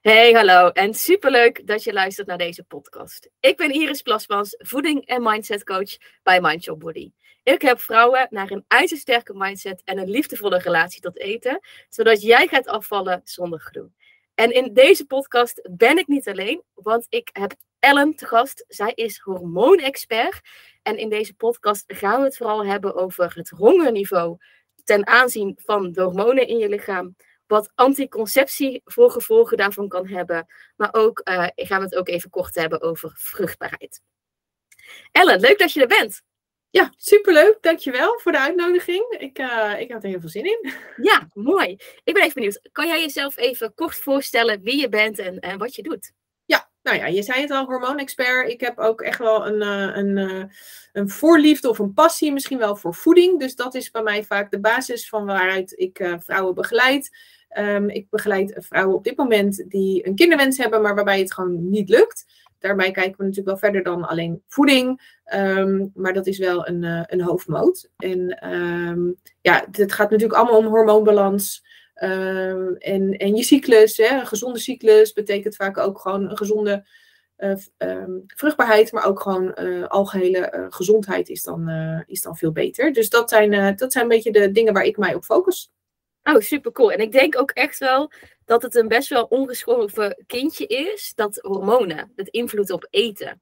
Hey, hallo en superleuk dat je luistert naar deze podcast. Ik ben Iris Plasmans, voeding- en mindset coach bij Mind Your Body. Ik heb vrouwen naar een uiterst sterke mindset en een liefdevolle relatie tot eten, zodat jij gaat afvallen zonder gedoe. En in deze podcast ben ik niet alleen, want ik heb Ellen te gast. Zij is hormoonexpert. En in deze podcast gaan we het vooral hebben over het hongerniveau ten aanzien van de hormonen in je lichaam wat anticonceptie voor gevolgen daarvan kan hebben. Maar ook uh, gaan we het ook even kort hebben over vruchtbaarheid. Ellen, leuk dat je er bent. Ja, superleuk. Dankjewel voor de uitnodiging. Ik, uh, ik had er heel veel zin in. Ja, mooi. Ik ben even benieuwd. Kan jij jezelf even kort voorstellen wie je bent en, en wat je doet? Ja, nou ja, je zei het al, hormoonexpert. Ik heb ook echt wel een, uh, een, een voorliefde of een passie misschien wel voor voeding. Dus dat is bij mij vaak de basis van waaruit ik vrouwen begeleid. Um, ik begeleid vrouwen op dit moment die een kinderwens hebben, maar waarbij het gewoon niet lukt. Daarbij kijken we natuurlijk wel verder dan alleen voeding. Um, maar dat is wel een, uh, een hoofdmoot. En um, ja, het gaat natuurlijk allemaal om hormoonbalans. en, en je cyclus, hè, een gezonde cyclus, betekent vaak ook gewoon een gezonde uh, vruchtbaarheid, maar ook gewoon uh, algehele gezondheid is dan, is dan veel beter. Dus dat zijn, dat zijn een beetje de dingen waar ik mij op focus. Oh, super cool. En ik denk ook echt wel dat het een best wel ongeschoven kindje is, dat hormonen, het invloed op eten.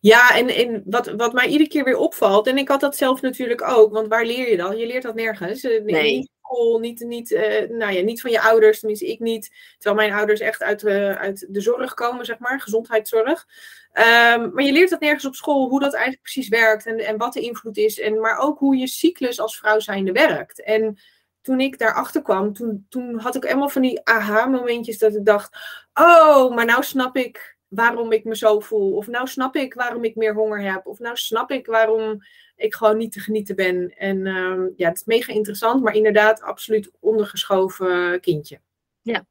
Ja, en, en wat, wat mij iedere keer weer opvalt, en ik had dat zelf natuurlijk ook, want waar leer je dan? Je leert dat nergens. Nee. Niet school, niet, niet, uh, nou ja, niet van je ouders, tenminste ik niet. Terwijl mijn ouders echt uit, uh, uit de zorg komen, zeg maar, gezondheidszorg. Um, maar je leert dat nergens op school, hoe dat eigenlijk precies werkt en, en wat de invloed is. En, maar ook hoe je cyclus als vrouw zijnde werkt. En toen ik daarachter kwam, toen, toen had ik helemaal van die aha-momentjes dat ik dacht: Oh, maar nou snap ik waarom ik me zo voel. Of nou snap ik waarom ik meer honger heb. Of nou snap ik waarom ik gewoon niet te genieten ben. En um, ja, het is mega interessant, maar inderdaad absoluut ondergeschoven kindje. Ja,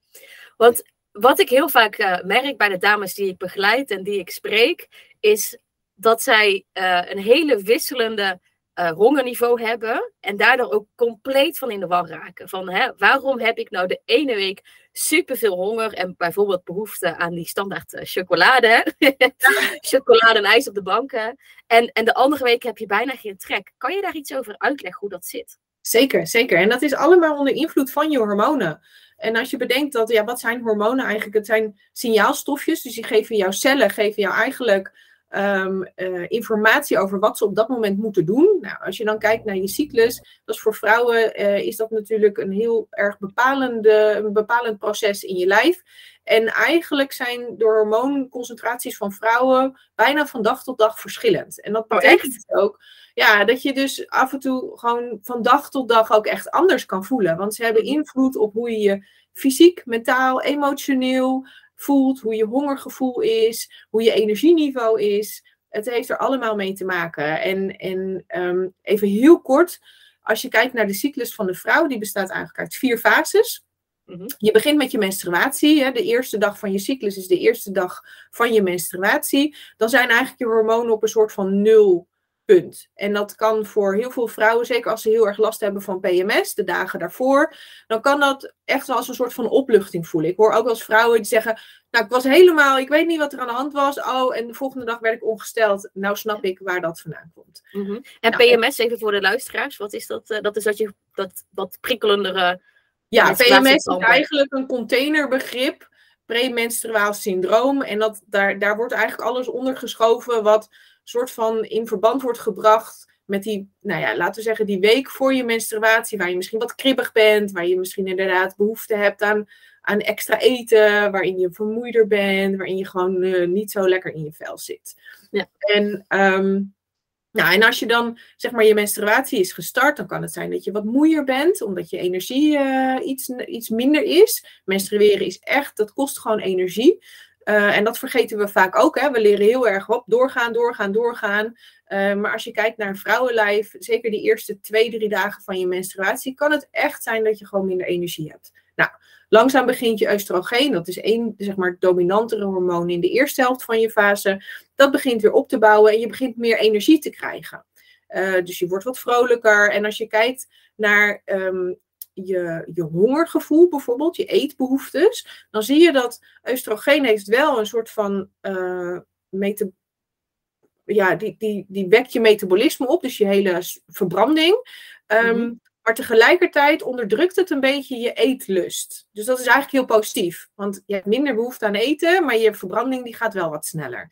want wat ik heel vaak uh, merk bij de dames die ik begeleid en die ik spreek, is dat zij uh, een hele wisselende uh, hongerniveau hebben en daardoor ook compleet van in de war raken. Van hè, waarom heb ik nou de ene week superveel honger en bijvoorbeeld behoefte aan die standaard uh, chocolade, chocolade en ijs op de banken. En, en de andere week heb je bijna geen trek. Kan je daar iets over uitleggen hoe dat zit? Zeker, zeker. En dat is allemaal onder invloed van je hormonen. En als je bedenkt dat, ja, wat zijn hormonen eigenlijk? Het zijn signaalstofjes, dus die geven jouw cellen, geven jou eigenlijk um, uh, informatie over wat ze op dat moment moeten doen. Nou, als je dan kijkt naar je cyclus, dat is voor vrouwen uh, is dat natuurlijk een heel erg bepalende, een bepalend proces in je lijf. En eigenlijk zijn de hormoonconcentraties van vrouwen bijna van dag tot dag verschillend. En dat betekent oh, ook ja, dat je dus af en toe gewoon van dag tot dag ook echt anders kan voelen. Want ze hebben invloed op hoe je je fysiek, mentaal, emotioneel, voelt, hoe je hongergevoel is, hoe je energieniveau is. Het heeft er allemaal mee te maken. En, en um, even heel kort, als je kijkt naar de cyclus van de vrouw, die bestaat eigenlijk uit vier fases. Mm-hmm. Je begint met je menstruatie. Hè. De eerste dag van je cyclus is de eerste dag van je menstruatie. Dan zijn eigenlijk je hormonen op een soort van nul Punt. En dat kan voor heel veel vrouwen, zeker als ze heel erg last hebben van PMS, de dagen daarvoor, dan kan dat echt wel als een soort van opluchting voelen. Ik hoor ook wel eens vrouwen die zeggen, nou ik was helemaal, ik weet niet wat er aan de hand was, oh en de volgende dag werd ik ongesteld. Nou snap ik waar dat vandaan komt. Mm-hmm. En nou, PMS, even voor de luisteraars, wat is dat? Uh, dat is dat je dat wat prikkelendere... Ja, PMS is eigenlijk een containerbegrip premenstruaal syndroom. En dat, daar, daar wordt eigenlijk alles ondergeschoven wat soort van in verband wordt gebracht met die, nou ja, laten we zeggen, die week voor je menstruatie, waar je misschien wat kribbig bent, waar je misschien inderdaad behoefte hebt aan, aan extra eten, waarin je vermoeider bent, waarin je gewoon uh, niet zo lekker in je vel zit. Ja. En, um, nou, en als je dan, zeg maar, je menstruatie is gestart, dan kan het zijn dat je wat moeier bent, omdat je energie uh, iets, iets minder is. Menstrueren is echt, dat kost gewoon energie. Uh, en dat vergeten we vaak ook. Hè? We leren heel erg op doorgaan, doorgaan, doorgaan. Uh, maar als je kijkt naar een vrouwenlijf, zeker die eerste twee, drie dagen van je menstruatie, kan het echt zijn dat je gewoon minder energie hebt. Nou, langzaam begint je oestrogeen, dat is één, zeg maar, dominantere hormoon in de eerste helft van je fase. Dat begint weer op te bouwen en je begint meer energie te krijgen. Uh, dus je wordt wat vrolijker. En als je kijkt naar um, je, je hongergevoel bijvoorbeeld, je eetbehoeftes, dan zie je dat oestrogeen heeft wel een soort van uh, ja, die, die, die wekt je metabolisme op, dus je hele verbranding. Um, Maar tegelijkertijd onderdrukt het een beetje je eetlust. Dus dat is eigenlijk heel positief. Want je hebt minder behoefte aan eten, maar je verbranding die gaat wel wat sneller.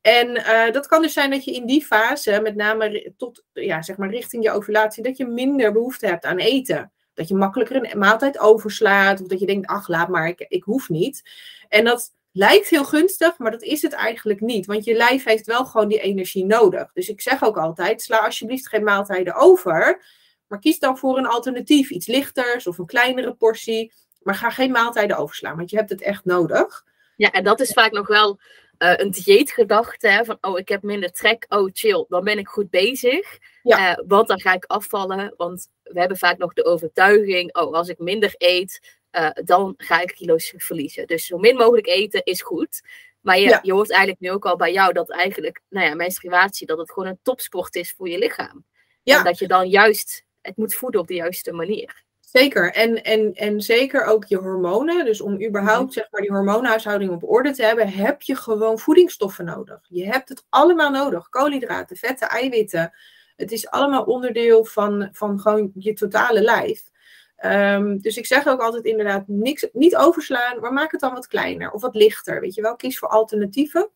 En uh, dat kan dus zijn dat je in die fase, met name tot, ja, zeg maar richting je ovulatie, dat je minder behoefte hebt aan eten. Dat je makkelijker een maaltijd overslaat. Of dat je denkt, ach, laat maar, ik, ik hoef niet. En dat lijkt heel gunstig, maar dat is het eigenlijk niet. Want je lijf heeft wel gewoon die energie nodig. Dus ik zeg ook altijd, sla alsjeblieft geen maaltijden over. Maar kies dan voor een alternatief. Iets lichters of een kleinere portie. Maar ga geen maaltijden overslaan, want je hebt het echt nodig. Ja, en dat is vaak nog wel uh, een dieetgedachte. Hè, van, oh, ik heb minder trek. Oh, chill, dan ben ik goed bezig. Ja. Uh, want dan ga ik afvallen. Want we hebben vaak nog de overtuiging, oh, als ik minder eet, uh, dan ga ik kilo's verliezen. Dus zo min mogelijk eten is goed. Maar je, je hoort eigenlijk nu ook al bij jou dat eigenlijk, nou ja, menstruatie, dat het gewoon een topsport is voor je lichaam. Ja. En dat je dan juist het moet voeden op de juiste manier. Zeker. En, en, en zeker ook je hormonen. Dus om überhaupt mhm. zeg maar, die hormoonhuishouding op orde te hebben, heb je gewoon voedingsstoffen nodig. Je hebt het allemaal nodig. Koolhydraten, vetten, eiwitten. Het is allemaal onderdeel van, van gewoon je totale lijf. Um, dus ik zeg ook altijd inderdaad niks, niet overslaan, maar maak het dan wat kleiner of wat lichter. Weet je wel, kies voor alternatieven.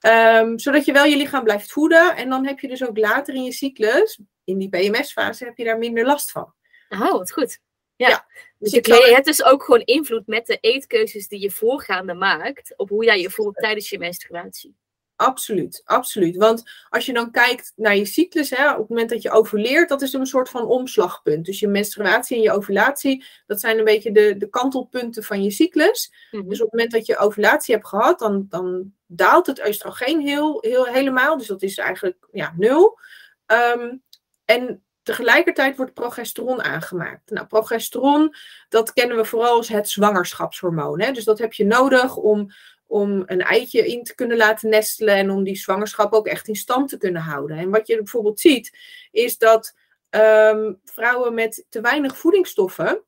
Um, zodat je wel je lichaam blijft voeden. En dan heb je dus ook later in je cyclus, in die PMS-fase, heb je daar minder last van. Oh, wat goed. Ja. Dus je, hebt dus ook gewoon invloed met de eetkeuzes die je voorgaande maakt op hoe jij je voelt tijdens je menstruatie. Absoluut, absoluut. Want als je dan kijkt naar je cyclus, hè, op het moment dat je ovuleert, dat is een soort van omslagpunt. Dus je menstruatie en je ovulatie, dat zijn een beetje de, de kantelpunten van je cyclus. Mhm. Dus op het moment dat je ovulatie hebt gehad, dan, dan daalt het oestrogeen heel, heel, helemaal. Dus dat is eigenlijk ja, nul. Um, en tegelijkertijd wordt progesteron aangemaakt. Nou, progesteron, dat kennen we vooral als het zwangerschapshormoon. Hè? Dus dat heb je nodig om om een eitje in te kunnen laten nestelen en om die zwangerschap ook echt in stand te kunnen houden. En wat je bijvoorbeeld ziet, is dat um, vrouwen met te weinig voedingsstoffen,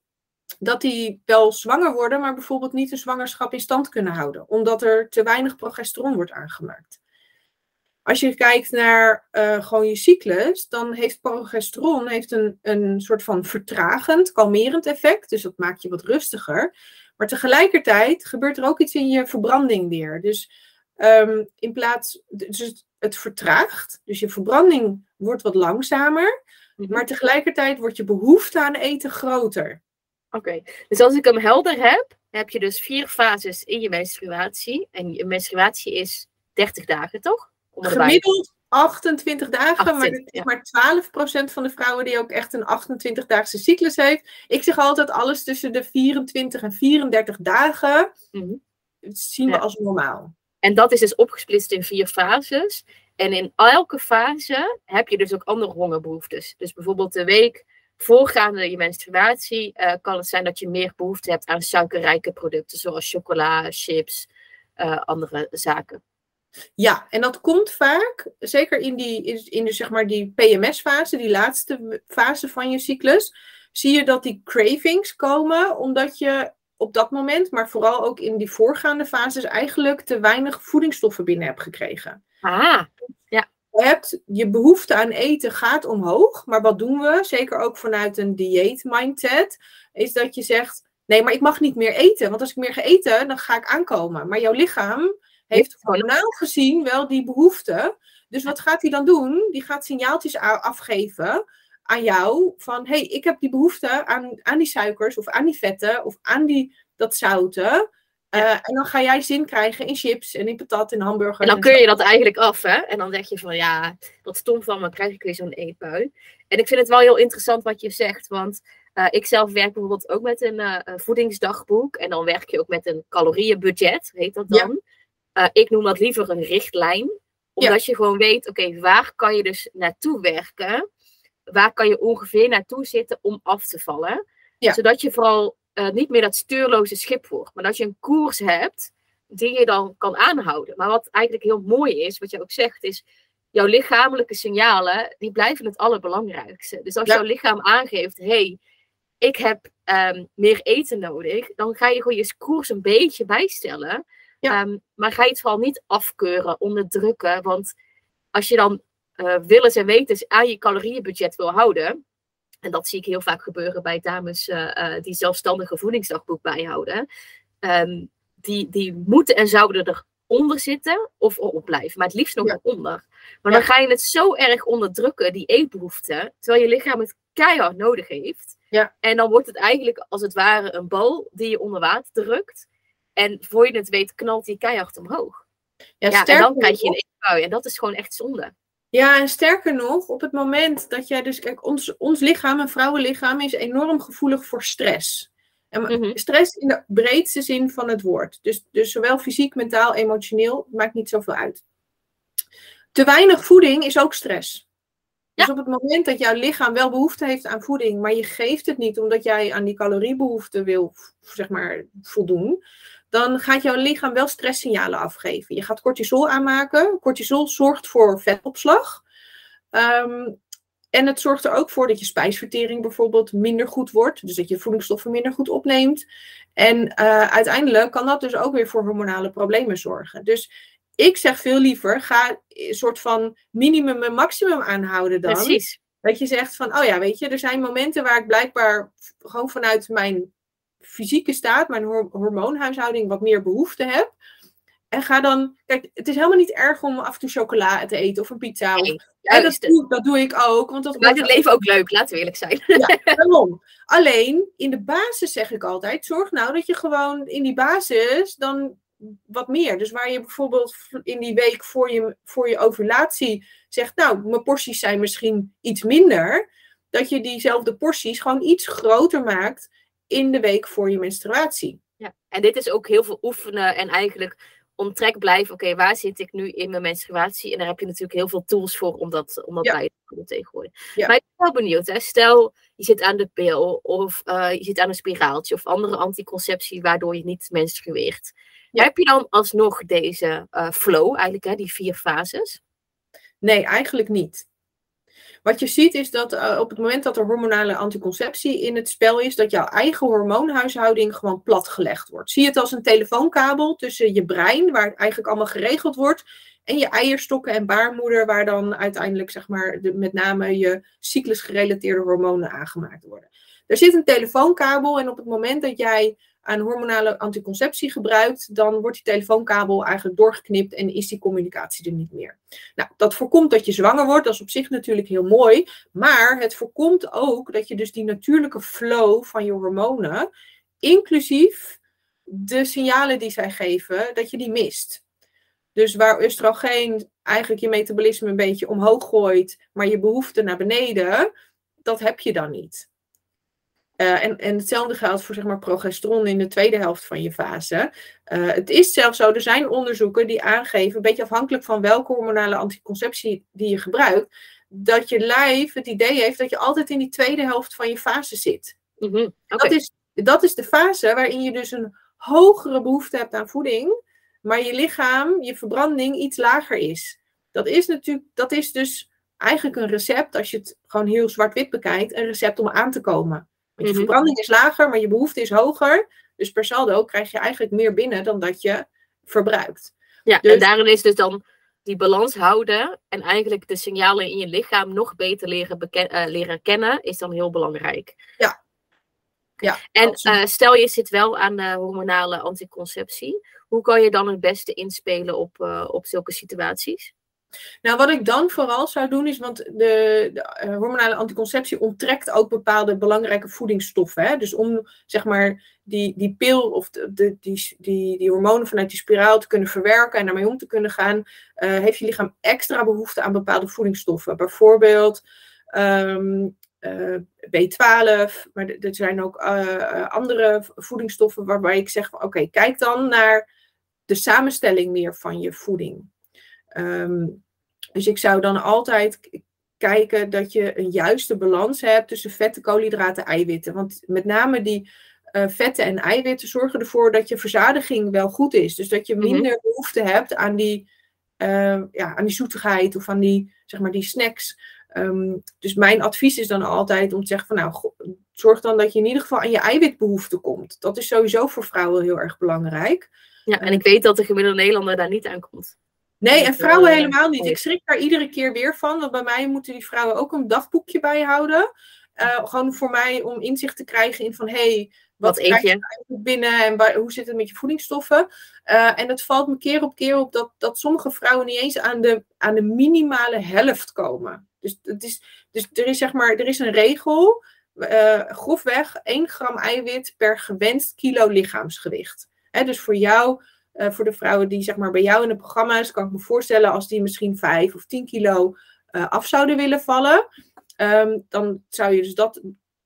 dat die wel zwanger worden, maar bijvoorbeeld niet een zwangerschap in stand kunnen houden, omdat er te weinig progesteron wordt aangemaakt. Als je kijkt naar uh, gewoon je cyclus, dan heeft progesteron heeft een, een soort van vertragend, kalmerend effect. Dus dat maakt je wat rustiger. Maar tegelijkertijd gebeurt er ook iets in je verbranding weer. Dus um, in plaats, dus het, vertraagt. Dus je verbranding wordt wat langzamer. Mhm. Maar tegelijkertijd wordt je behoefte aan eten groter. Oké, dus als ik hem helder heb, heb je dus vier fases in je menstruatie. En je menstruatie is 30 dagen, toch? Gemiddeld 28 dagen, maar het is maar 12% van de vrouwen die ook echt een 28-daagse cyclus heeft. Ik zeg altijd alles tussen de 24 en 34 dagen mm zien we als normaal. En dat is dus opgesplitst in vier fases. En in elke fase heb je dus ook andere hongerbehoeftes. Dus bijvoorbeeld de week voorgaande je menstruatie uh, kan het zijn dat je meer behoefte hebt aan suikerrijke producten, zoals chocola, chips, uh, andere zaken. Ja, en dat komt vaak, zeker in, die, in de, zeg maar die PMS-fase, die laatste fase van je cyclus, zie je dat die cravings komen, omdat je op dat moment, maar vooral ook in die voorgaande fases, eigenlijk te weinig voedingsstoffen binnen hebt gekregen. Ah, ja. Je, hebt, je behoefte aan eten gaat omhoog, maar wat doen we, zeker ook vanuit een dieet-mindset, is dat je zegt, nee, maar ik mag niet meer eten, want als ik meer ga eten, dan ga ik aankomen. Maar jouw lichaam heeft hormonaal gezien wel die behoefte. Dus wat gaat hij dan doen? Die gaat signaaltjes afgeven aan jou van hey, ik heb die behoefte aan, aan die suikers of aan die vetten of aan die, dat zouten. Uh, en dan ga jij zin krijgen in chips en in patat en hamburgers. En dan kun je dat eigenlijk af, hè? En dan denk je van ja, wat stom van me, krijg ik weer zo'n eetbui. En ik vind het wel heel interessant wat je zegt, want uh, ik zelf werk bijvoorbeeld ook met een uh, voedingsdagboek. En dan werk je ook met een calorieënbudget, heet dat dan. Uh, ik noem dat liever een richtlijn. Omdat je gewoon weet, oké, waar kan je dus naartoe werken? Waar kan je ongeveer naartoe zitten om af te vallen? Zodat je vooral uh, niet meer dat stuurloze schip wordt. Maar dat je een koers hebt die je dan kan aanhouden. Maar wat eigenlijk heel mooi is, wat je ook zegt, is jouw lichamelijke signalen, die blijven het allerbelangrijkste. Dus als jouw lichaam aangeeft, hey, ik heb ehm, meer eten nodig, dan ga je gewoon je koers een beetje bijstellen. Ja. Ehm, maar ga je het vooral niet afkeuren, onderdrukken. Want als je dan uh, willens en wetens aan je calorieënbudget wil houden, en dat zie ik heel vaak gebeuren bij dames uh, uh, die zelfstandige voedingsdagboek bijhouden, um, die, die moeten en zouden eronder zitten of erop blijven, maar het liefst nog Ja. eronder. Maar Ja. dan ga je het zo erg onderdrukken, die eetbehoefte, terwijl je lichaam het keihard nodig heeft. Ja. En dan wordt het eigenlijk als het ware een bal die je onder water drukt. En voor je het weet knalt die keihard omhoog. Ja, Ja, en dan krijg je een eetbui. En dat is gewoon echt zonde. Ja, en sterker nog, op het moment dat jij dus, kijk, ons, ons lichaam, een vrouwenlichaam, is enorm gevoelig voor stress. En Mhm. stress in de breedste zin van het woord. Dus, dus zowel fysiek, mentaal, emotioneel, maakt niet zoveel uit. Te weinig voeding is ook stress. Dus op het moment dat jouw lichaam wel behoefte heeft aan voeding, maar je geeft het niet omdat jij aan die caloriebehoefte wil, zeg maar, voldoen, dan gaat jouw lichaam wel stresssignalen afgeven. Je gaat cortisol aanmaken. Cortisol zorgt voor vetopslag. Ehm, en het zorgt er ook voor dat je spijsvertering bijvoorbeeld minder goed wordt. Dus dat je voedingsstoffen minder goed opneemt. En eh, uiteindelijk kan dat dus ook weer voor hormonale problemen zorgen. Dus ik zeg veel liever, ga een soort van minimum en maximum aanhouden dan. Precies. Dat je zegt van, oh ja, weet je, er zijn momenten waar ik blijkbaar gewoon vanuit mijn fysieke staat, mijn hor- hormoonhuishouding, wat meer behoefte heb. En ga dan, kijk, het is helemaal niet erg om af en toe chocola te eten of een pizza. Of, Nee, Ja, dat, doe, dat doe ik ook. Want dat Het maakt het leven ook leuk, laten we eerlijk zijn. ja, daarom. Alleen, in de basis zeg ik altijd, zorg nou dat je gewoon in die basis dan wat meer. Dus waar je bijvoorbeeld in die week voor je, voor je ovulatie zegt, nou, mijn porties zijn misschien iets minder. Dat je diezelfde porties gewoon iets groter maakt in de week voor je menstruatie. Ja. En dit is ook heel veel oefenen en eigenlijk on track blijven. Oké, waar zit ik nu in mijn menstruatie? En daar heb je natuurlijk heel veel tools voor om dat, om dat Ja. bij te houden tegenwoordig. Ja. Maar ik ben wel benieuwd. Hè? Stel, je zit aan de pil of eh, je zit aan een spiraaltje of andere anticonceptie waardoor je niet menstrueert. Ja. Heb je dan alsnog deze eh, flow, eigenlijk hè, die vier fases? Nee, eigenlijk niet. Wat je ziet is dat eh, op het moment dat er hormonale anticonceptie in het spel is, dat jouw eigen hormoonhuishouding gewoon platgelegd wordt. Zie het als een telefoonkabel tussen je brein, waar het eigenlijk allemaal geregeld wordt, en je eierstokken en baarmoeder, waar dan uiteindelijk zeg maar met name je cyclusgerelateerde hormonen aangemaakt worden. Er zit een telefoonkabel en op het moment dat jij aan hormonale anticonceptie gebruikt, dan wordt die telefoonkabel eigenlijk doorgeknipt en is die communicatie er niet meer. Nou, dat voorkomt dat je zwanger wordt. Dat is op zich natuurlijk heel mooi. Maar het voorkomt ook dat je dus die natuurlijke flow van je hormonen, inclusief de signalen die zij geven, dat je die mist. Dus waar oestrogeen eigenlijk je metabolisme een beetje omhoog gooit, maar je behoefte naar beneden, dat heb je dan niet. Uh, en, en hetzelfde geldt voor zeg maar, progesteron in de tweede helft van je fase. Uh, het is zelfs zo, er zijn onderzoeken die aangeven, een beetje afhankelijk van welke hormonale anticonceptie die je gebruikt, dat je lijf het idee heeft dat je altijd in die tweede helft van je fase zit. Mm -hmm. okay. dat, is, dat is de fase waarin je dus een hogere behoefte hebt aan voeding, maar je lichaam, je verbranding iets lager is. Dat is natuurlijk, dat is dus eigenlijk een recept, als je het gewoon heel zwart-wit bekijkt, een recept om aan te komen. Want je verbranding is lager, maar je behoefte is hoger. Dus per saldo krijg je eigenlijk meer binnen dan dat je verbruikt. Ja, dus... en daarin is dus dan die balans houden en eigenlijk de signalen in je lichaam nog beter leren, uh, leren kennen, is dan heel belangrijk. Ja. ja en uh, stel je zit wel aan de hormonale anticonceptie, hoe kan je dan het beste inspelen op, uh, op zulke situaties? Nou, wat ik dan vooral zou doen is, want de, de uh, hormonale anticonceptie onttrekt ook bepaalde belangrijke voedingsstoffen. Hè? Dus om zeg maar die, die pil of de, die, die, die hormonen vanuit die spiraal te kunnen verwerken en daarmee om te kunnen gaan, uh, heeft je lichaam extra behoefte aan bepaalde voedingsstoffen. Bijvoorbeeld um, uh, B12, maar er zijn ook andere voedingsstoffen waarbij ik zeg: oké, kijk dan naar de samenstelling meer van je voeding. Um, dus ik zou dan altijd kijken dat je een juiste balans hebt tussen vetten, koolhydraten, eiwitten. Want met name die uh, vetten en eiwitten zorgen ervoor dat je verzadiging wel goed is. Dus dat je minder mm -hmm. behoefte hebt aan die, uh, ja, aan die zoetigheid of aan die, zeg maar, die snacks. Um, dus mijn advies is dan altijd om te zeggen van nou, zorg dan dat je in ieder geval aan je eiwitbehoefte komt. Dat is sowieso voor vrouwen heel erg belangrijk. Ja, en ik weet dat de gemiddelde Nederlander daar niet aan komt. Nee, en vrouwen helemaal niet. Ik schrik daar iedere keer weer van. Want bij mij moeten die vrouwen ook een dagboekje bijhouden. Uh, gewoon voor mij om inzicht te krijgen in van... Hey, wat, wat eet je binnen en hoe zit het met je voedingsstoffen? Uh, en het valt me keer op keer op dat, dat sommige vrouwen niet eens aan de, aan de minimale helft komen. Dus, het is, dus er is zeg maar, er is een regel, grofweg 1 gram eiwit per gewenst kilo lichaamsgewicht. He, dus voor jou, uh, voor de vrouwen die zeg maar bij jou in het programma is, kan ik me voorstellen als die misschien 5 of 10 kilo af zouden willen vallen. Um, dan zou je dus dat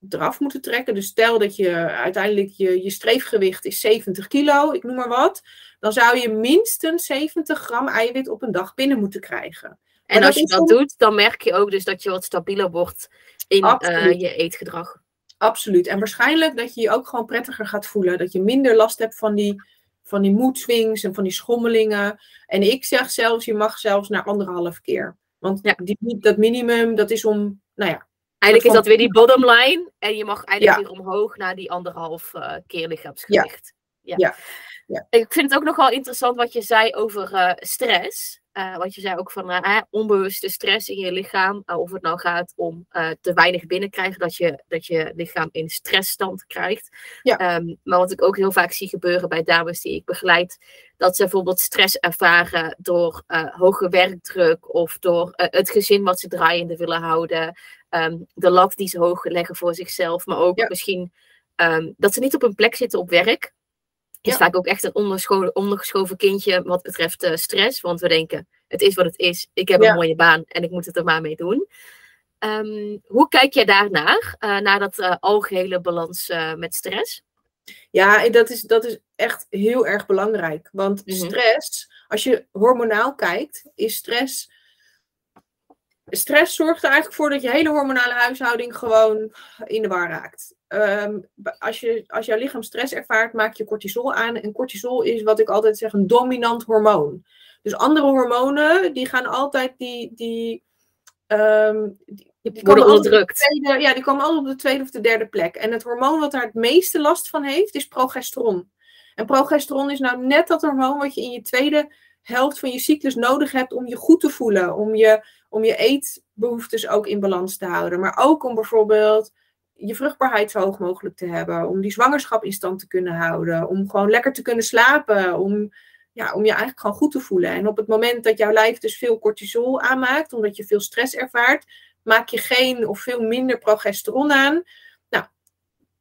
eraf moeten trekken. Dus stel dat je uiteindelijk je, je streefgewicht is 70 kilo, ik noem maar wat. Dan zou je minstens 70 gram eiwit op een dag binnen moeten krijgen. En als je dat doet, dan merk je ook dus dat je wat stabieler wordt in uh, je eetgedrag. Absoluut. En waarschijnlijk dat je je ook gewoon prettiger gaat voelen. Dat je minder last hebt van die, van die mood swings en van die schommelingen. En ik zeg zelfs, je mag zelfs naar anderhalf keer. Want ja. die, dat minimum, dat is om, nou ja, Eigenlijk is dat weer die bottom line. En je mag eigenlijk weer omhoog naar die anderhalf uh, keer lichaamsgewicht. Ja. Ja. Ja. Ik vind het ook nog wel interessant wat je zei over uh, stress. Uh, want je zei ook van uh, onbewuste stress in je lichaam. Of het nou gaat om te weinig binnenkrijgen, dat je, dat je lichaam in stressstand krijgt. Ja. Um, maar wat ik ook heel vaak zie gebeuren bij dames die ik begeleid, dat ze bijvoorbeeld stress ervaren door hoge werkdruk of door het gezin wat ze draaiende willen houden. Um, de lat die ze hoog leggen voor zichzelf, maar ook misschien um, dat ze niet op een plek zitten op werk is vaak ook echt een ondergeschoven kindje wat betreft uh, stress. Want we denken, het is wat het is. Ik heb een mooie baan en ik moet het er maar mee doen. Um, hoe kijk jij daarnaar, uh, naar dat uh, algehele balans met stress? Ja, dat is, dat is echt heel erg belangrijk. Want mm -hmm. stress, als je hormonaal kijkt, is stress stress zorgt er eigenlijk voor dat je hele hormonale huishouding gewoon in de war raakt. Um, als, je, als jouw lichaam stress ervaart, maak je cortisol aan. En cortisol is wat ik altijd zeg een dominant hormoon. Dus andere hormonen, die gaan altijd die. die, um, die, onderdrukt. Tweede, ja, die komen altijd op de tweede of de derde plek. En het hormoon wat daar het meeste last van heeft, is progesteron. En progesteron is nou net dat hormoon wat je in je tweede helft van je cyclus nodig hebt om je goed te voelen. Om je, om je eetbehoeftes ook in balans te houden. Maar ook om bijvoorbeeld je vruchtbaarheid zo hoog mogelijk te hebben. Om die zwangerschap in stand te kunnen houden. Om gewoon lekker te kunnen slapen. Om, ja, om je eigenlijk gewoon goed te voelen. En op het moment dat jouw lijf dus veel cortisol aanmaakt, omdat je veel stress ervaart, maak je geen of veel minder progesteron aan. Nou,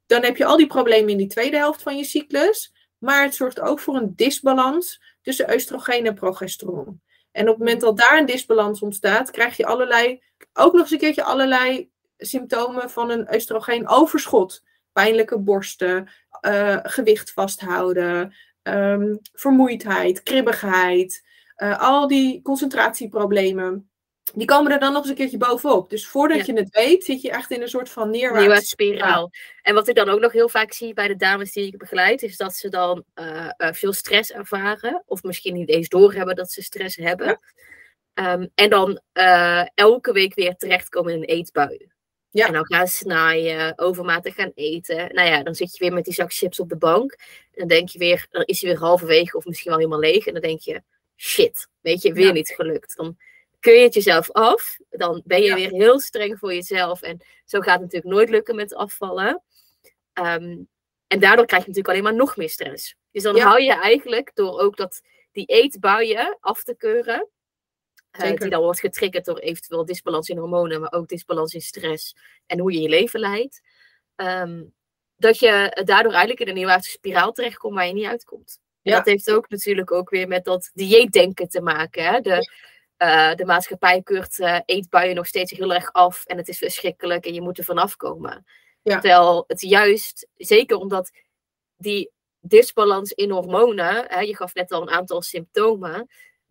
dan heb je al die problemen in die tweede helft van je cyclus. Maar het zorgt ook voor een disbalans tussen oestrogeen en progesteron. En op het moment dat daar een disbalans ontstaat, krijg je allerlei, ook nog eens een keertje allerlei symptomen van een oestrogeen-overschot. Pijnlijke borsten, uh, gewicht vasthouden, um, vermoeidheid, kribbigheid, uh, al die concentratieproblemen. Die komen er dan nog eens een keertje bovenop. Dus voordat je het weet, zit je echt in een soort van neerwaartse spiraal. En wat ik dan ook nog heel vaak zie bij de dames die ik begeleid, is dat ze dan uh, veel stress ervaren. Of misschien niet eens doorhebben dat ze stress hebben. Ja. Um, en dan uh, elke week weer terechtkomen in een eetbui. Ja. En dan gaan snijden, overmatig gaan eten. Nou ja, dan zit je weer met die zak chips op de bank. En dan denk je weer, dan is hij weer halverwege of misschien wel helemaal leeg. En dan denk je, shit, weet je, weer ja. niet gelukt. Dan kun je het jezelf af. Dan ben je ja. weer heel streng voor jezelf. En zo gaat het natuurlijk nooit lukken met afvallen. Um, en daardoor krijg je natuurlijk alleen maar nog meer stress. Dus dan hou je eigenlijk door ook dat, die eetbuien af te keuren. Uh, die dan wordt getriggerd door eventueel disbalans in hormonen, maar ook disbalans in stress en hoe je je leven leidt. Um, dat je daardoor eigenlijk in een neerwaartse spiraal terechtkomt waar je niet uitkomt. En dat heeft ook natuurlijk ook weer met dat dieetdenken te maken. Hè? De, uh, de maatschappij keurt uh, eetbuien nog steeds heel erg af en het is verschrikkelijk en je moet er vanaf komen. Ja. Terwijl het juist, zeker omdat die disbalans in hormonen, hè, je gaf net al een aantal symptomen,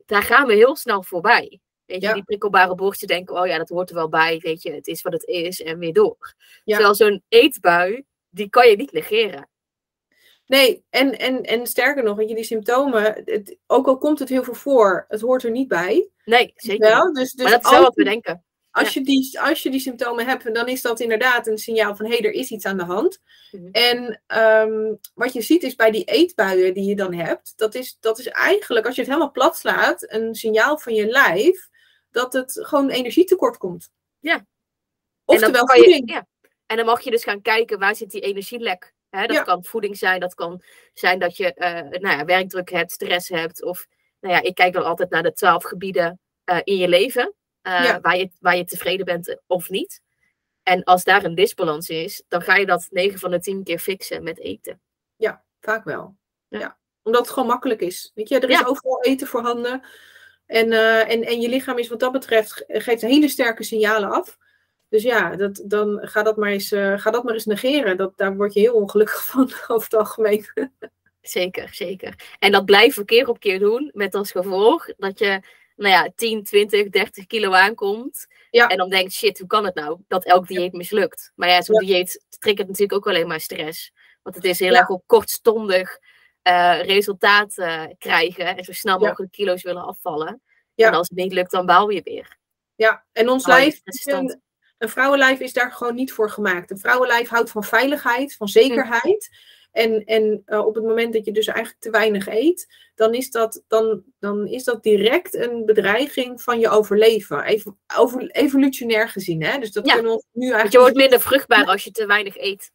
daar gaan we heel snel voorbij. Weet je, ja. die prikkelbare borsten denken, oh ja, dat hoort er wel bij, weet je, het is wat het is en weer door. Ja. Terwijl zo'n eetbui, die kan je niet negeren. Nee, en, en, en sterker nog, weet je, die symptomen, het, ook al komt het heel veel voor, het hoort er niet bij. Nee, zeker. Wel, dus, dus maar dat is wel wat we denken. Als, je die, als je die symptomen hebt, dan is dat inderdaad een signaal van hé, hey, er is iets aan de hand. Mhm. En ehm, wat je ziet is bij die eetbuien die je dan hebt, dat is, dat is eigenlijk, als je het helemaal plat slaat, een signaal van je lijf dat het gewoon energietekort komt. Ja. Oftewel voeding. ja. En dan mag je dus gaan kijken waar zit die energielek. Hè, dat Ja. kan voeding zijn, dat kan zijn dat je eh, nou ja, werkdruk hebt, stress hebt. Of nou ja, ik kijk dan altijd naar de twaalf gebieden eh, in je leven. eh, Ja. waar, je, waar je tevreden bent of niet. En als daar een disbalans is, dan ga je dat 9 van de 10 keer fixen met eten. Ja, vaak wel. Ja. Omdat het gewoon makkelijk is. Weet je, er is overal eten voorhanden. En, en, en je lichaam is wat dat betreft, ge- geeft hele sterke signalen af. Dus ja, dat, dan ga dat, maar eens, eh, ga dat maar eens negeren. Dat, daar word je heel ongelukkig van over het algemeen. Zeker, zeker. En dat blijven we keer op keer doen, met als gevolg dat je, nou ja, 10, 20, 30 kilo aankomt. Ja. En dan denkt, shit, hoe kan het nou dat elk dieet mislukt? Maar ja, zo'n Ja. dieet triggert natuurlijk ook alleen maar stress. Want het is heel Ja. erg op kortstondig eh resultaat eh, krijgen en zo snel mogelijk kilo's willen afvallen. Ja. En als het niet lukt, dan bouw je weer. Ja, en ons lijf, een, een vrouwenlijf is daar gewoon niet voor gemaakt. Een vrouwenlijf houdt van veiligheid, van zekerheid. En, en eh, op het moment dat je dus eigenlijk te weinig eet, dan is dat, dan, dan is dat direct een bedreiging van je overleven. Even, over, evolutionair gezien. Hè? Dus dat Ja. kunnen we nu Want eigenlijk. je wordt minder vruchtbaar als je te weinig eet.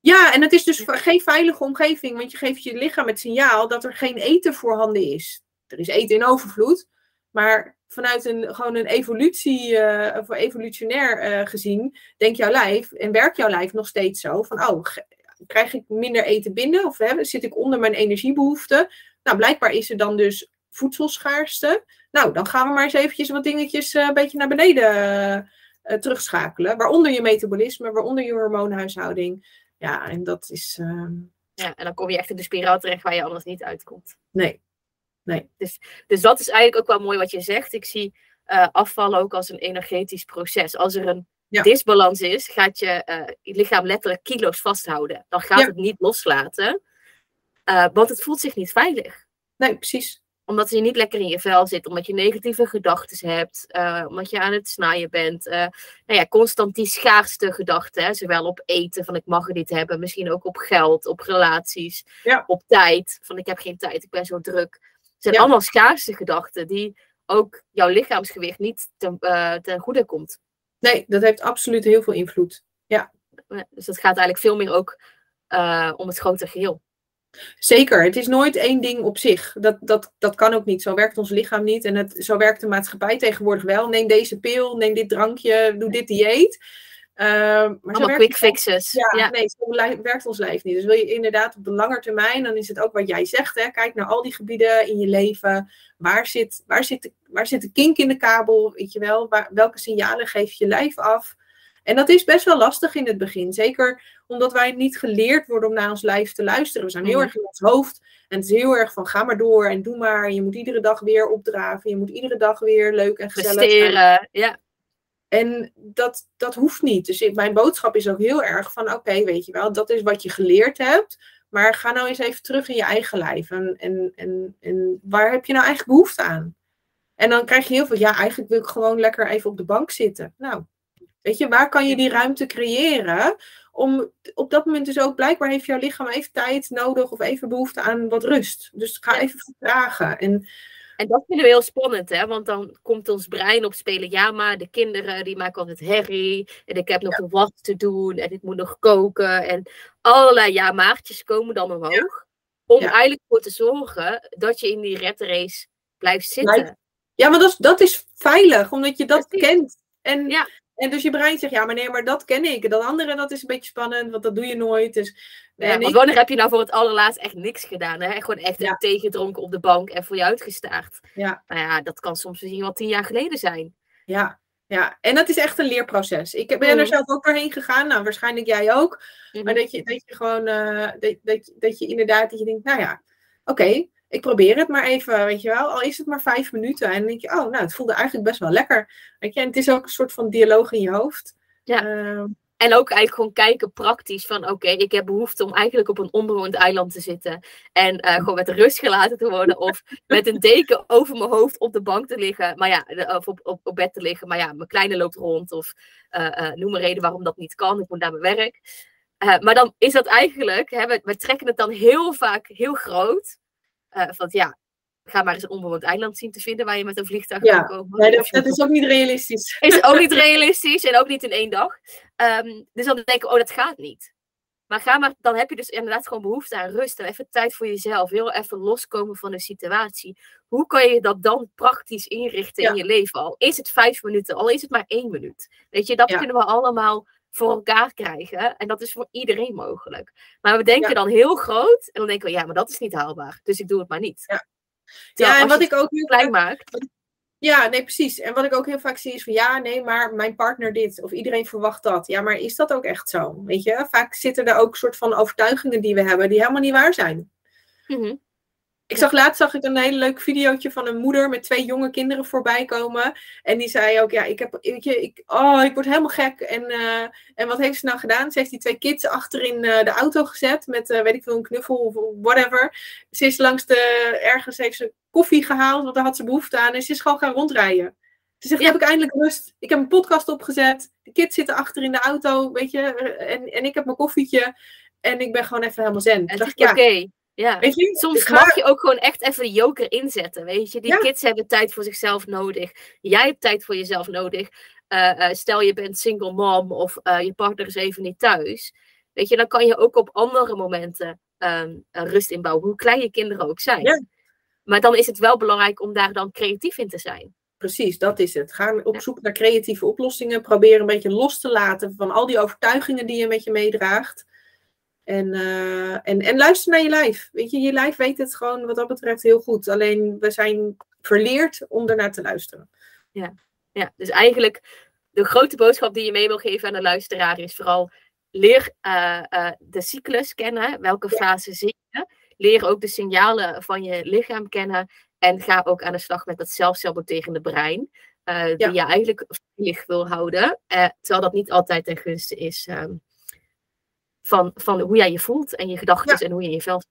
Ja, en het is dus geen veilige omgeving, want je geeft je lichaam het signaal dat er geen eten voorhanden is. Er is eten in overvloed, maar vanuit een, gewoon een evolutie, eh, of evolutionair eh, gezien, denkt jouw lijf en werkt jouw lijf nog steeds zo van, oh, krijg ik minder eten binnen of hè, zit ik onder mijn energiebehoeften? Nou, blijkbaar is er dan dus voedselschaarste. Nou, dan gaan we maar eens eventjes wat dingetjes eh, een beetje naar beneden terugschakelen, waaronder je metabolisme, waaronder je hormoonhuishouding. Ja, en dat is. ehm, Ja, en dan kom je echt in de spiraal terecht waar je anders niet uitkomt. nee. Dus dat is eigenlijk ook wel mooi wat je zegt. Ik zie eh, afvallen ook als een energetisch proces. Als er een Ja. disbalans is, gaat je, eh, je lichaam letterlijk kilo's vasthouden. Dan gaat Ja. het niet loslaten, eh, want het voelt zich niet veilig. Nee, precies. Omdat je niet lekker in je vel zit, omdat je negatieve gedachten hebt, omdat je aan het snijden bent. nou ja, constant die schaarste gedachten, zowel op eten, van ik mag er niet hebben, misschien ook op geld, op relaties, Ja. op tijd, van ik heb geen tijd, ik ben zo druk. Het zijn Ja. allemaal schaarste gedachten die ook jouw lichaamsgewicht niet ten, eh, ten goede komt. Nee, dat heeft absoluut heel veel invloed. Ja, Dus dat gaat eigenlijk veel meer ook eh, om het grote geheel. Zeker, het is nooit één ding op zich. Dat, dat, dat kan ook niet. Zo werkt ons lichaam niet. En het, zo werkt de maatschappij tegenwoordig wel. Neem deze pil, neem dit drankje, doe dit dieet. Ehm, maar Allemaal quick fixes. Ja, Ja. nee, zo werkt ons lijf niet. Dus wil je inderdaad op de lange termijn, dan is het ook wat jij zegt. Hè? Kijk naar al die gebieden in je leven. Waar zit, waar zit, de, waar zit de kink in de kabel? Weet je wel? Waar, welke signalen geeft je lijf af? En dat is best wel lastig in het begin. Zeker omdat wij niet geleerd worden om naar ons lijf te luisteren. We zijn heel Mhm. erg in ons hoofd. En het is heel erg van ga maar door en doe maar. Je moet iedere dag weer opdraven. Je moet iedere dag weer leuk en gezellig zijn. Ja. En dat, dat hoeft niet. Dus mijn boodschap is ook heel erg van: oké, weet je wel, dat is wat je geleerd hebt. Maar ga nou eens even terug in je eigen lijf. En, en, en, en waar heb je nou eigenlijk behoefte aan? En dan krijg je heel veel, ja, eigenlijk wil ik gewoon lekker even op de bank zitten. Nou, weet je, waar kan je die ruimte creëren? Om op dat moment dus ook, blijkbaar heeft jouw lichaam even tijd nodig of even behoefte aan wat rust. Dus ga even vertragen. En En dat vinden we heel spannend, hè? Want dan komt ons brein op spelen. Ja, maar de kinderen die maken altijd herrie. En ik heb nog een was te doen. En ik moet nog koken. En allerlei ja-maartjes komen dan omhoog. Om Ja. eigenlijk voor te zorgen dat je in die red race blijft zitten. Ja, maar dat is, dat is veilig, omdat je dat Precies. kent. En, Ja. en dus je brein zegt, ja, maar nee, maar dat ken ik. Dat andere, dat is een beetje spannend, want dat doe je nooit. Dus, Ja, want wanneer heb je nou voor het allerlaatst echt niks gedaan? Hè? Gewoon echt Ja. thee gedronken op de bank en voor je uitgestaard. Ja. Nou ja, dat kan soms misschien wel tien jaar geleden zijn. ja, ja, en dat is echt een leerproces. Ik ben Mhm. er zelf ook doorheen gegaan, nou, waarschijnlijk jij ook. Mhm. Maar dat je, dat je gewoon, eh, dat, dat, dat je inderdaad, dat je denkt, nou ja, oké, ik probeer het maar even, weet je wel. Al is het maar vijf minuten. En dan denk je, oh, nou, het voelde eigenlijk best wel lekker. Weet je, en het is ook een soort van dialoog in je hoofd. Ja. Ehm, en ook eigenlijk gewoon kijken praktisch van oké, ik heb behoefte om eigenlijk op een onbewoond eiland te zitten. En uh, gewoon met rust gelaten te worden. Of met een deken over mijn hoofd op de bank te liggen. Maar ja, of op, op, op bed te liggen. Maar ja, mijn kleine loopt rond. Of uh, noem een reden waarom dat niet kan. Ik moet naar mijn werk. maar dan is dat eigenlijk, hè, we, we, trekken het dan heel vaak heel groot. van ja, ga maar eens een onbewoond eiland zien te vinden waar je met een vliegtuig ja. kan komen. Nee, dat, dat, is ook niet realistisch. Is ook niet realistisch en ook niet in één dag. Um, dus dan denk ik, oh, dat gaat niet. Maar ga maar, dan heb je dus inderdaad gewoon behoefte aan rust en even tijd voor jezelf. Heel even loskomen van de situatie. Hoe kan je dat dan praktisch inrichten in je leven? Al is het vijf minuten, al is het maar één minuut. Weet je, dat ja. kunnen we allemaal voor elkaar krijgen. En dat is voor iedereen mogelijk. Maar we denken dan heel groot en dan denken we, ja, maar dat is niet haalbaar. Dus ik doe het maar niet. Ja. Ja, en wat ik ook nu klein maak. Ja, nee, precies. En wat ik ook heel vaak zie is van ja, nee, maar mijn partner dit. Of iedereen verwacht dat. Ja, maar is dat ook echt zo? Weet je, vaak zitten er ook soort van overtuigingen die we hebben die helemaal niet waar zijn. Mm ik zag laatst zag ik een hele leuk videootje van een moeder met twee jonge kinderen voorbij komen. En die zei ook, ja, ik heb, weet je, ik, oh, ik word helemaal gek. En, uh, en wat heeft ze nou gedaan? Ze heeft die twee kids achterin uh, de auto gezet met, uh, weet ik veel, een knuffel of whatever. Ze is langs de, ergens heeft ze koffie gehaald, want daar had ze behoefte aan. En ze is gewoon gaan rondrijden. Ze zegt, ja. heb ik eindelijk rust. Ik heb een podcast opgezet. De kids zitten achter in de auto, weet je. En, en ik heb mijn koffietje. En ik ben gewoon even helemaal zen. Het is ja, oké. Ja, soms mag je ook gewoon echt even de joker inzetten. Weet je, die kids hebben tijd voor zichzelf nodig. Jij hebt tijd voor jezelf nodig. Uh, uh, stel je bent single mom of uh, je partner is even niet thuis. Weet je, dan kan je ook op andere momenten um, rust inbouwen, hoe klein je kinderen ook zijn. Ja. Maar dan is het wel belangrijk om daar dan creatief in te zijn. Precies, dat is het. Ga op zoek naar creatieve oplossingen. Probeer een beetje los te laten van al die overtuigingen die je met je meedraagt. En, uh, en, en luister naar je lijf. Weet je, je lijf weet het gewoon wat dat betreft heel goed. Alleen we zijn verleerd om ernaar te luisteren. Ja, ja dus eigenlijk de grote boodschap die je mee wil geven aan de luisteraar is vooral leer uh, uh, de cyclus kennen. Welke fase zie je? Leer ook de signalen van je lichaam kennen. En ga ook aan de slag met dat zelfsaboterende brein. die ja. je eigenlijk veilig wil houden. terwijl dat niet altijd ten gunste is um, van, van hoe jij je voelt en je gedachten en hoe je je vel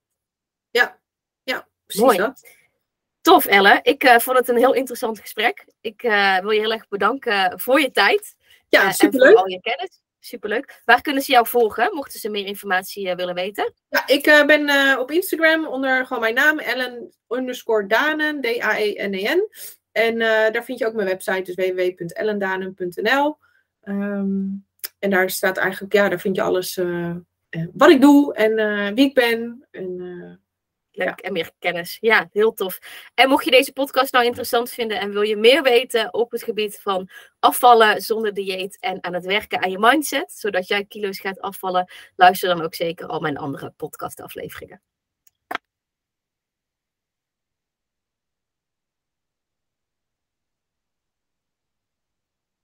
Ja, ja precies Mooi. dat. Tof, Elle. Ik uh, vond het een heel interessant gesprek. Ik uh, wil je heel erg bedanken voor je tijd. Ja, uh, superleuk. En voor al je kennis. Superleuk. Waar kunnen ze jou volgen, mochten ze meer informatie willen weten? Ja, ik ben op Instagram onder gewoon mijn naam, Ellen underscore Danen, D-A-E-N-E-N. En daar vind je ook mijn website, dus www.ellendanen.nl. Um, en daar staat eigenlijk, ja, daar vind je alles uh, wat ik doe en uh, wie ik ben. En, Leuk, ja. en meer kennis. Ja, heel tof. En mocht je deze podcast nou interessant vinden en wil je meer weten op het gebied van afvallen zonder dieet en aan het werken aan je mindset, zodat jij kilo's gaat afvallen, luister dan ook zeker al mijn andere podcastafleveringen.